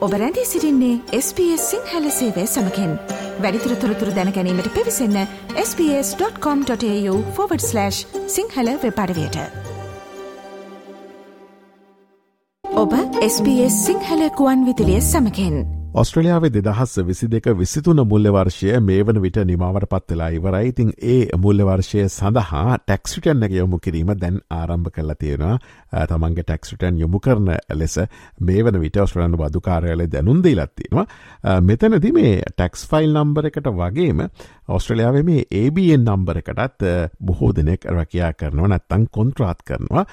ඔබ රැඳී සිරින්නේ SBS සිංහල සේවය සමකෙන්. වැඩිතුර තොරතුර දැනැනීමට පිවිසන්න ps.com.ta/ සිංහල වෙපඩවයට ඔබ SBS සිංහල කුවන් විදිලිය සමකෙන්. ඔස්ට්‍රලියාවේ දෙදහස් විසි දෙක විසිතුන මුල්ලවර්ෂය මේ වන විට නිමාවට පත්වෙලා ඉවරයි. ඉතින් ඒ මුල්ලවර්ෂය සඳහා ටැක්සිටන් එක යොමු කිරීම දැන් ආරම්භ කරලා තියෙනවා. තමන්ගේ ටැක්සිටන් යොමු කරන ලෙස මේ වන විට ඔස්ට්‍රලන් බදුකාරයල දැනුන්දී ලත්තිනවා මෙතනදි මේ ටැක්ස් ෆයිල් නම්බර එකට වගේම ඔස්ට්‍රලියාවේ මේ ABN නම්බර එකටත් බොහෝ දෙනෙක් රැකයා කරනවා නැත්තං කොන්ත්‍රාත් කරනවා.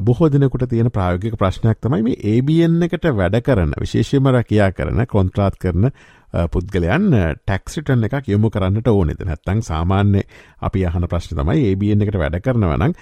බොහෝ දෙනෙකුට තියෙන ප්‍රායෝගික ප්‍රශ්නයක් තමයි මේ ABN එකට වැඩ කරන විශේෂම රැකයා කරන කොන්ත්‍රාත් කරන පුද්ගලයන් ටැක්සිටන් එකක් යොමු කරන්නට ඕනෙද නැත්තං සාමාන්‍ය අපි අහන ප්‍රශ්න තමයි ඒබියෙන් එකට වැඩ කරනවනං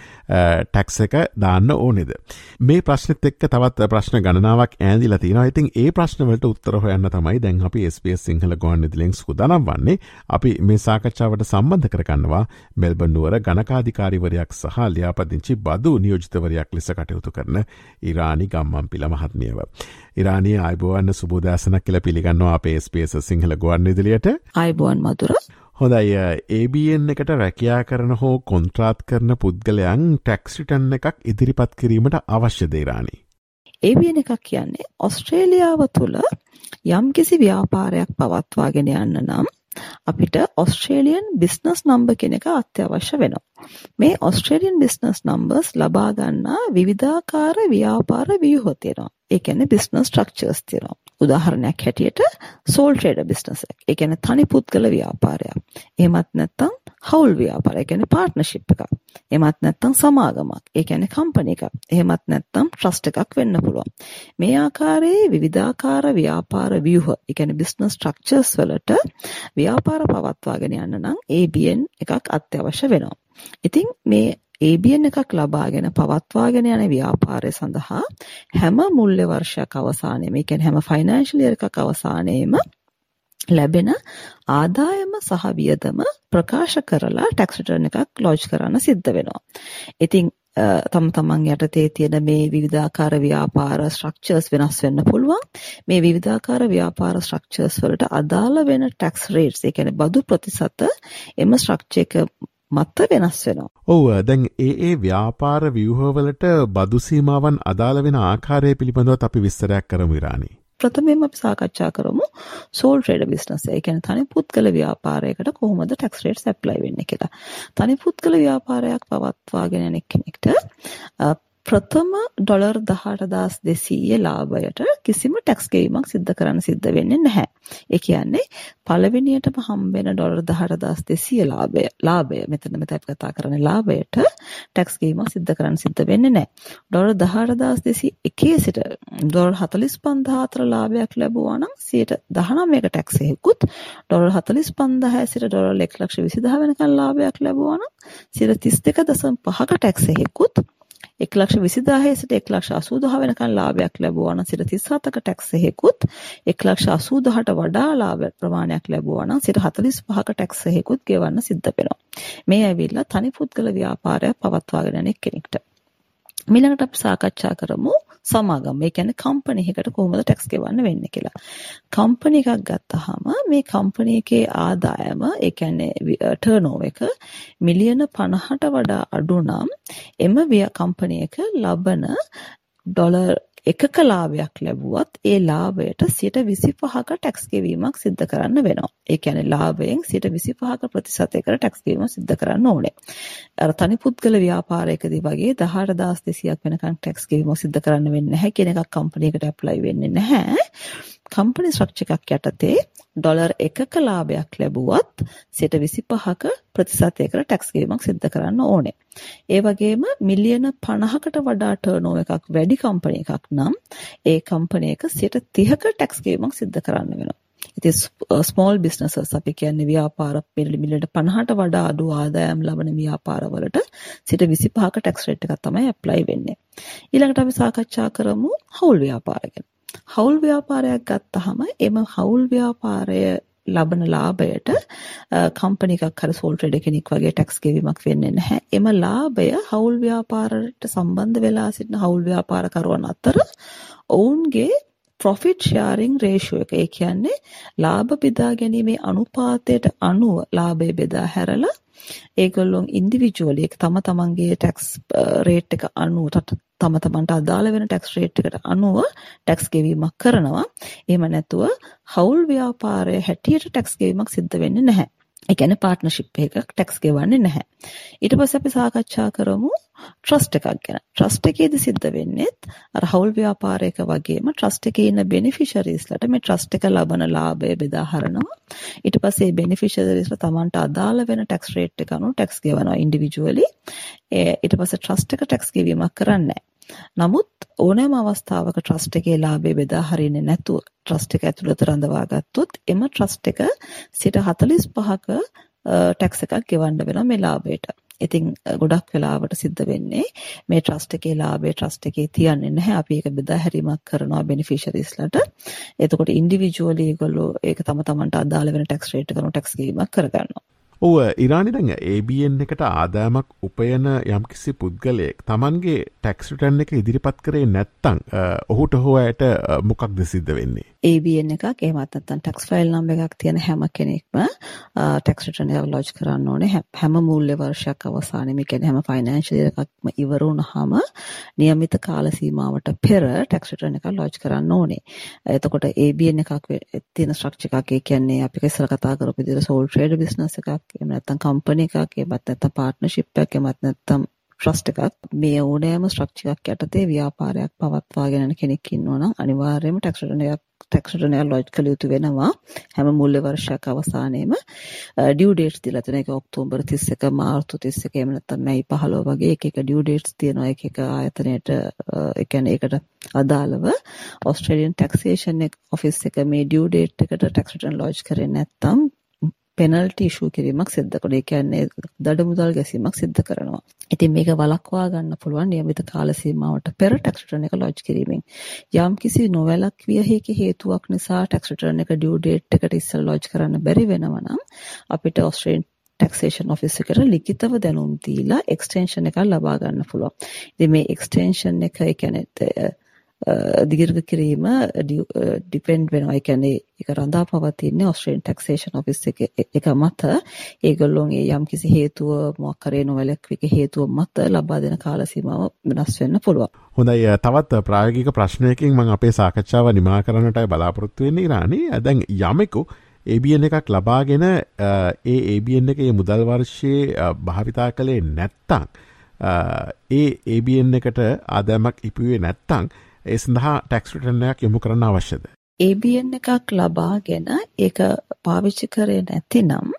ටැක්ස එක දාන්න ඕනෙද. මේ ප්‍රශ්නත් එක්ක තවත් ප්‍රශ්න ගණනාවක් ඇදිල තින ඉතින් ඒ ප්‍රශ්නවලට උත්තර හොයන්න තමයි දැන් අපි ස්පස් සිංහල ගොන් දිලිෙක් සුදනම් වන්නේ අපි මේ සාකච්ඡාවට සම්බන්ධ කරගන්නවා මෙල්බන්නුවර ගණකාධිකාරිවරයක් සහ ලියාපදිංචි බදු නියෝජිතවරයක් ලෙස කටයුතු කරන ඉරානි ගම්මන් පිළ මහත්මියව. ඉරානය අයිබෝවන්න සුබෝදෑසනක් කියල පිළිගන්නවා අපේ ස්පේස සිංහල ගුවන් ඉදිලියට අයිබෝන් මතුර හොඳයි ABN එකට රැකයා කරන හෝ කොන්ත්‍රාත් කරන පුද්ගලයන් ටැක්සිටන් එකක් ඉදිරිපත් කිරීමට අවශ්‍ය දේරාණි. ABN එකක් කියන්නේ ඔස්ට්‍රේලියාව තුළ යම්කිසි ව්‍යාපාරයක් පවත්වාගෙන යන්න නම් අපිට ඔස්ට්‍රේලියන් බිස්නස් නම්බ කෙනෙක අත්‍යවශ්‍ය වෙනවා. මේ ඔස්ට්‍රේලියන් බිස්නස් නම්බර්ස් ලබා ගන්නා විවිධාකාර ව්‍යාපාර ව්‍යුහ තියෙනවා. ඒ කියන්නේ බිස්නස් ස්ට්‍රක්චර්ස් තියෙනවා. උදාහරණයක් හැටියට සෝල් ට්‍රේඩර් බිස්නස් එක. ඒ කියන්නේ තනි පුද්ගල ව්‍යාපාරයක්. එහෙමත් නැත්නම් හවුල් ව්‍යාපාරය. ඒ කියන්නේ පාර්ට්නර්ෂිප් එකක්. එහෙමත් නැත්නම් සමාගමක්. ඒ කියන්නේ කම්පැනි එකක්. එහෙමත් නැත්නම් ට්‍රස්ට් එකක් වෙන්න පුළුවන්. මේ ආකාරයේ විවිධාකාර ව්‍යාපාර ව්‍යුහ, ඒ කියන්නේ බිස්නස් ස්ට්‍රක්චර්ස් වලට ව්‍යාපාර පවත්වාගෙන යන්න නම් ABN එකක් අත්‍යවශ්‍ය වෙනවා. ඉතින් මේ ABN එකක් ලබාගෙන පවත්වාගෙන යන ව්‍යාපාරය සඳහා හැම මුල්්‍ය වර්ෂයක් අවසානයේම, ඒ කියන්නේ හැම ෆයිනෑන්ෂල් ඉයර් එකක් අවසානයේම ලැබෙන ආදායම සහ වියදම ප්‍රකාශ කරලා ටැක්ස් රිටර්න් එකක් ලොජ් කරන්න සිද්ධ වෙනවා. ඉතින් තම තමන් යටතේ තියෙන මේ විවිධාකාර ව්‍යාපාර ස්ට්‍රක්චර්ස් වෙනස් වෙන්න පුළුවන්. මේ විවිධාකාර ව්‍යාපාර ස්ට්‍රක්චර්ස් වලට අදාළ වෙන ටැක්ස් රේට්ස්, ඒ කියන්නේ බදු ප්‍රතිශත එම ස්ට්‍රක්චර් එක මත වෙනස් වෙනවා. ඔව් දැන් ඒ ඒ ව්‍යාපාර ව්‍යුහවලට බදු සීමාවන් අදාළ වෙන ආකාරය පිළිබඳවත් අපි විස්තරයක් කරමු ඉරානි. ප්‍රථමයෙන්ම අපි සාකච්ඡා කරමු සෝල් ට්‍රේඩර් බිස්නස්. ඒ කියන්නේ තනි පුද්ගල ව්‍යාපාරයකට කොහොමද ටැක්ස් රේට්ස් ඇප්ලයි වෙන්නේ කියලා. තනි පුද්ගල ව්‍යාපාරයක් පවත්වාගෙන යන කෙනෙක්ට ප්‍රථම ඩොලර් 18200 ලාභයට කිසිම ටැක්ස් ගෙවීමක් සිද්ධ කරන්න සිද්ධ වෙන්නේ නැහැ. ඒ කියන්නේ පළවෙනියටම හම්බෙන ඩොලර් 18200 ලාභය ලාභය මෙතන මෙතන අපි කතා කරන්නේ ලාභයට ටැක්ස් ගෙවීමක් සිද්ධ කරන්න සිද්ධ වෙන්නේ නැහැ. ඩොලර් 18201 සිට ඩොලර් 45000 අතර ලාභයක් ලැබුවා නම් 19ක ටැක්ස් එකකුත් ඩොලර් 45000 සිට ඩොලර් 120000 වෙනකන් ලාභයක් ලැබුවා නම් 32.5ක ටැක්ස් එකකුත් එක් ලක්ෂ විසිදාහේ සිට එක් ලක්ෂ අසූදහ වෙනකන් ලාභයක් ලැබුවා නම් සිට 37ක ටැක්ස් එකකුත් එක් ලක්ෂ 80ට වඩා ලාභ ප්‍රමාණයක් ලැබුවා නම් සිට 45ක ටැක්ස් එකකුත් ගෙවන්න සිද්ධ වෙනවා. මේ ඇවිල්ලා තනි පුද්ගල ව්‍යාපාරයක් පවත්වාගෙන යන කෙනෙක්ට. ඊළඟට අපි සාකච්ඡා කරමු සමාගම. ඒ කියන්නේ කම්පැනි එකකට කොහොමද ටැක්ස් ගෙවන්න වෙන්නේ කියලා. කම්පැනි එකක් ගත්තාම මේ කම්පැනි එකේ ආදායම ඒ කියන්නේ ටර්නෝවර් එක මිලියන 50ට වඩා අඩු නම් එම කම්පැනි එක ලබන ඩොලර් එකක ලාභයක් ලැබුවත් ඒ ලාභයට 25ක ටැක්ස් ගෙවීමක් සිද්ධ කරන්න වෙනවා. ඒ කියන්නේ ලාභයෙන් 25ක ප්‍රතිශතයකට ටැක්ස් ගෙවීම සිද්ධ කරන්න ඕනේ. අර තනි පුද්ගල ව්‍යාපාරයකදී වගේ 18200ක් වෙනකන් ටැක්ස් ගෙවීම සිද්ධ කරන්න වෙන්නේ නැහැ කියන එකක් කම්පැනි එකට ඇප්ලයි වෙන්නේ නැහැ. කම්පැනි ස්ට්‍රක්චර් එකක් යටතේ ඩොලර් එකක ලාභයක් ලැබුවත් 25ක ප්‍රතිශතයකට ටැක්ස් ගෙවීමක් සිද්ධ කරන්න ඕනේ. ඒ වගේම මිලියන 50කට වඩා ටර්නෝවර් එකක් වැඩි කම්පැනි එකක් නම් ඒ කම්පැනි එක 30ක ටැක්ස් ගෙවීමක් සිද්ධ කරන්න වෙනවා. ඉතින් ස්මෝල් බිස්නසස් අපි කියන්නේ ව්‍යාපාර මිලියන 50ට වඩා අඩු ආදායම් ලබන ව්‍යාපාරවලට සිට 25ක ටැක්ස් රේට් එකක් තමයි ඇප්ලයි වෙන්නේ. ඊළඟට අපි සාකච්ඡා කරමු හවුල් ව්‍යාපාර ගැන. හවුල් ව්‍යාපාරයක් ගත්තාම එම හවුල් ව්‍යාපාරය ලබන ලාභයට කම්පැනි එකක් හරි සෝල් ට්‍රේඩර් කෙනෙක් වගේ ටැක්ස් ගෙවීමක් වෙන්නේ නැහැ. එම ලාභය හවුල් ව්‍යාපාරයට සම්බන්ධ වෙලා සිටින හවුල් ව්‍යාපාරකරුවන් අතර ඔවුන්ගේ ප්‍රොෆිට් ෂෙයාරින් රේෂියෝ එක. ඒ කියන්නේ ලාභ බෙදා ගැනීමේ අනුපාතයට අනුව ලාභය බෙදා හැරලා ඒගොල්ලොන් ඉන්ඩිවිජුවලි එක තම තමන්ගේ ටැක්ස් රේට් එක අනුව තම තමන්ට අදාළ වෙන ටැක්ස් රේට් එකට අනුව ටැක්ස් ගෙවීමක් කරනවා. එහෙම නැතුව හවුල් ව්‍යාපාරයේ හැටියට ටැක්ස් ගෙවීමක් සිද්ධ වෙන්නේ නැහැ. ඒ කියන්නේ පාර්ට්නර්ෂිප් එකක් ටැක්ස් ගෙවන්නේ නැහැ. ඊට පස්සේ අපි සාකච්ඡා කරමු ට්‍රස්ට් එකක් ගැන. ට්‍රස්ට් එකේදී සිද්ධ වෙන්නේ අර හවුල් ව්‍යාපාරයක වගේම ට්‍රස්ට් එකේ ඉන්න බෙනිෆිෂරීස්ලට මේ ට්‍රස්ට් එක ලබන ලාභය බෙදා හරිනවා. ඊට පස්සේ බෙනිෆිෂරීස්ලා Tamanට අදාළ වෙන ටැක්ස් රේට් එක අනුව ටැක්ස් ගෙවනවා ඉන්ඩිවිජුවලි. ඊට පස්සේ ට්‍රස්ට් එක ටැක්ස් ගෙවීමක් කරන්නේ නමුත් ඕනෑම අවස්ථාවක ට්‍රස්ට් එකේ ලාභය බෙදා හරින්නේ නැතුව ට්‍රස්ට් එක ඇතුළත රඳවා ගත්තොත් එම ට්‍රස්ට් එක සිට 45ක ටැක්ස් එකක් ගෙවන්න වෙනවා මේ ලාභයට. ඉතින් ගොඩක් වෙලාවට සිද්ධ වෙන්නේ මේ ට්‍රස්ට් එකේ ලාභය ට්‍රස්ට් එකේ තියන්නේ නැහැ. අපි ඒක බෙදා හැරීමක් කරනවා බෙනිෆිෂරිස්ලට. එතකොට ඉන්ඩිවිජුවලි ඒගොල්ලෝ ඒක තම තමන්ට අදාළ වෙන ටැක්ස් රේට් එකකට ටැක්ස් ගෙවීමක් කරගන්නවා. ඔව ඉරානි දැන් ABN එකට ආදායමක් උපයන යම්කිසි පුද්ගලයෙක් තමන්ගේ ටැක්ස්ටන් එක ඉදිරිපත් කරේ නැත්තං ඔහුට හෝ ඇයට මොකක්ද සිද්ධ වෙන්නේ? ABN එකක් එහෙමත් නැත්නම් ටැක්ස් ෆයිල් නම්බර් එකක් තියෙන හැම කෙනෙක්ම ටැක්ස් රිටර්න් එක ලොජ් කරන්න ඕනේ හැම මූල්‍ය වර්ෂයක් අවසානයේ මේ කියන්නේ හැම ෆයිනෑන්ෂල් එකක්ම ඉවර වුණාම નિયમિત කාල සීමාවට පෙර ටැක්ස් රිටර්න් එක ලොජ් කරන්න ඕනේ. එතකොට ABN එකක් තියෙන ස්ට්‍රක්චර් එකක් ඒ කියන්නේ අපි ඉස්සර කතා කරපු විදිහට සෝල් ට්‍රේඩ් බිස්නස් එකක් එහෙම නැත්නම් කම්පැනි එකක් එහෙමත් නැත්නම් පාර්ට්නර්ෂිප් එකක් එහෙමත් නැත්නම් ට්‍රස්ට් එකක් මේ ඕනෑම ස්ට්‍රක්චර් එකක් යටතේ ව්‍යාපාරයක් පවත්වාගෙන යන කෙනෙක් ඉන්නවා නම් අනිවාර්යයෙන්ම ටැක්ස් රිටර්න් එකක් ටැක්ස් රිටර්න් එක ලොජ් කළ යුතු වෙනවා. හැම මූල්‍ය වර්ෂයක් අවසානයේම ඩියු ඩේට්ස් දීලා තියෙන එක ඔක්තෝබර් 31 මාර්තු 31 එහෙම නැත්නම් මැයි 15 වගේ එක එක ඩියු ඩේට්ස් තියෙනවා. එක එක ආයතනයට ඒ කියන්නේ ඒකට අදාළව ඕස්ට්‍රේලියන් ටැක්සේෂන් ඔෆිස් එක මේ ඩියු ඩේට් එකට ටැක්ස් රිටර්න් ලොජ් කරේ නැත්නම් පෙනල්ටි ඉෂූ කිරීමක් සිද්ධ කරනවා. ඒ කියන්නේ දඩ මුදල් ගැසීමක් සිද්ධ කරනවා. ඉතින් මේක වළක්වා ගන්න පුළුවන් නියමිත කාල සීමාවට පෙර tax return එක lodge කිරීමෙන්. යම්කිසි නොවැළක්විය හැකි හේතුවක් නිසා tax return එක due date එකට ඉස්සෙල් lodge කරන්න බැරි වෙනවා නම් අපිට ඔස්ට්‍රේලියානු ටැක්සේෂන් ඔෆිස් එකට ලිඛිතව දැනුම් දීලා එක්ස්ටෙන්ෂන් එකක් ලබා ගන්න පුළුවන්. ඉතින් මේ එක්ස්ටෙන්ෂන් එක ඒ කියන්නේ දීර්ඝ කිරීම ඩිපෙන්ඩ් වෙනවා. ඒ කියන්නේ ඒක රඳා පවතින්නේ ඔස්ට්‍රේලියානු ටැක්සේෂන් ඔෆිස් එක එක මත ඒගොල්ලෝගේ යම්කිසි හේතුව මොකක් කරේ නොවැළක්වික හේතුව මත ලබා දෙන කාල සීමාව වෙනස් වෙන්න පුළුවන්. හොඳයි තවත් ප්‍රායෝගික ප්‍රශ්නයකින් මම අපේ සාකච්ඡාව නිමා කරන්නටයි බලාපොරොත්තු වෙන්නේ ඉරානි. දැන් යමෙකු ABN එකක් ලබාගෙන ඒ ABN එකේ මුදල් වර්ෂයේ භාවිතා කළේ නැත්තං ඒ ABN එකට ආදෑමක් ඉපුවේ නැත්තං ඒ සඳහා ටැක්ස් රිටර්නයක් යොමු කරන්න අවශ්‍යද? ABN එකක් ලබාගෙන ඒක පාවිච්චි කරේ නැතිනම්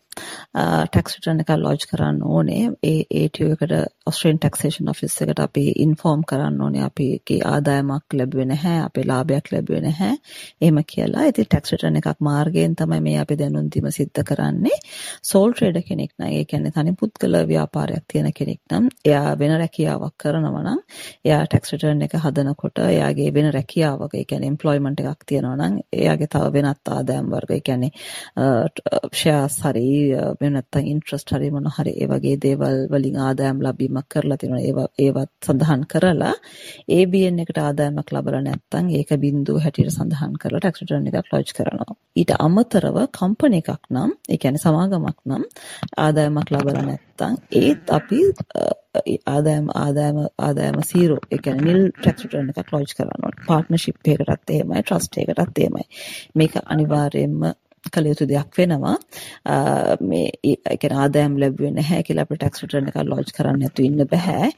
ටැක්ස් රිටර්න් එකක් ලොජ් කරන්න ඕනේ. ඒ ATO එකට ඔස්ට්‍රේලියන් ටැක්සේෂන් ඔෆිස් එකට අපි ඉන්ෆෝම් කරන්න ඕනේ අපිගේ ආදායමක් ලැබුවේ නැහැ, අපේ ලාභයක් ලැබුවේ නැහැ. එහෙම කියලා. ඉතින් ටැක්ස් රිටර්න් එකක් මාර්ගයෙන් තමයි මේ අපි දැනුම් දීම සිද්ධ කරන්නේ. සෝල් ට්‍රේඩර් කෙනෙක් නම් ඒ කියන්නේ තනි පුද්ගල ව්‍යාපාරයක් තියෙන කෙනෙක් නම් එයා වෙන රැකියාවක් කරනවා නම් එයා ටැක්ස් රිටර්න් එක හදනකොට එයාගේ වෙන රැකියාවක ඒ කියන්නේ එම්ප්ලොයිමන්ට් එකක් තියෙනවා නම් එයාගේ තව වෙනත් ආදායම් වර්ග ඒ කියන්නේ ෂෙයාර්ස් හරි එහෙම නැත්නම් ඉන්ට්‍රස්ට් හරි මොන හරි ඒ වගේ දේවල් වලින් ආදායම් ලැබීමක් කරලා තියෙනවා. ඒවා ඒවත් සඳහන් කරලා ABN එකට ආදායමක් ලැබලා නැත්නම් ඒක බිඳුව හැටියට සඳහන් කරලා ටැක්ස් රිටර්න් එකක් ලොජ් කරනවා. ඊට අමතරව කම්පැනි එකක් නම් ඒ කියන්නේ සමාගමක් නම් ආදායමක් ලැබලා නැත්නම් ඒත් අපි ආදායම ආදායම ආදායම සීරෝ ඒ කියන්නේ නිල් ටැක්ස් රිටර්න් එකක් ලොජ් කරනවා. පාර්ට්නර්ෂිප් එකකටත් එහෙමයි ට්‍රස්ට් එකකටත් එහෙමයි. මේක අනිවාර්යයෙන්ම කළ යුතු දෙයක් වෙනවා. මේ ඒ කියන්නේ ආදායම් ලැබුවේ නැහැ කියලා අපිට ටැක්ස් රිටර්න් එකක් ලොජ් කරන්න නැතු ඉන්න බෑ.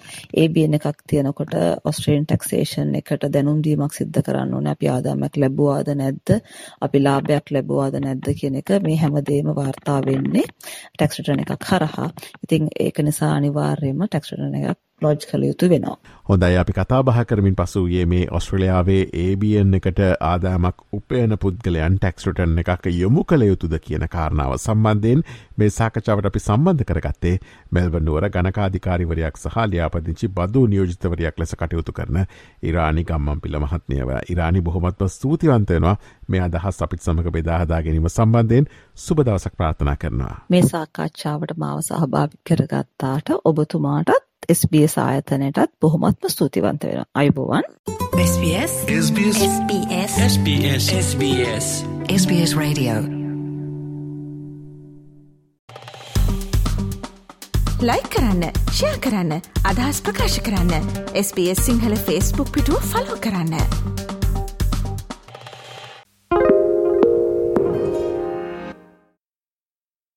ABN එකක් තියෙනකොට ඔස්ට්‍රේලියන් ටැක්සේෂන් එකට දැනුම් දීමක් සිද්ධ කරන්න ඕනේ. අපි ආදායමක් ලැබුවාද නැද්ද? අපි ලාභයක් ලැබුවාද නැද්ද කියන එක මේ හැමදේම වාර්තා වෙන්නේ ටැක්ස් රිටර්න් එකක් හරහා. ඉතින් ඒක නිසා අනිවාර්යයෙන්ම ටැක්ස් රිටර්න් එකක් ලොජ් කළ යුතු වෙනවා. හොඳයි අපි කතා බහ කරමින් පසුගේ මේ ඔස්ට්‍රලියාවේ ABN එකට ආදාමක් උපයන පුද්ගලයන් ටැක්ස්ටටන් එකක් යොමු කළ යුතුද කියන කාරණාව සම්බන්ධයෙන් මේ සාකචාවට අපි සම්බන්ධ කරගත්තේ මෙල්වනුවර ගණකාධිකාරිවරයක් සහ ලියාපදිංචි බදු නියෝජිතවරයක් ලෙස කටයුතු කරන ඉරානි ගම්මන් පිළ මහත්මියව ඉරානි බොහොමත්ව ස්තුතිවන්තයනවා මේ අදහස් අපිත් සමඟ බෙදාහදා ගැනීම සම්බන්ධයෙන් සුබ දවසක් ප්‍රාථනා කරනවා. මේ සාකච්ඡාවට මාව සහභාගි කරගත්තාට ඔබතුමාටත් SBS ආයතනයටත් බොහොමත්ම ස්තුතිවන්ත වෙනවා. අයුබෝවන්. SBS SBS SBS SBS SBS SBS Radio. ලයි කරන්න ෂයා කරන්න අදහස් ප්‍රකාශ කරන්න. SBS සිංහල ෆස්බුක් පිටුව ෆලෝ කරන්න.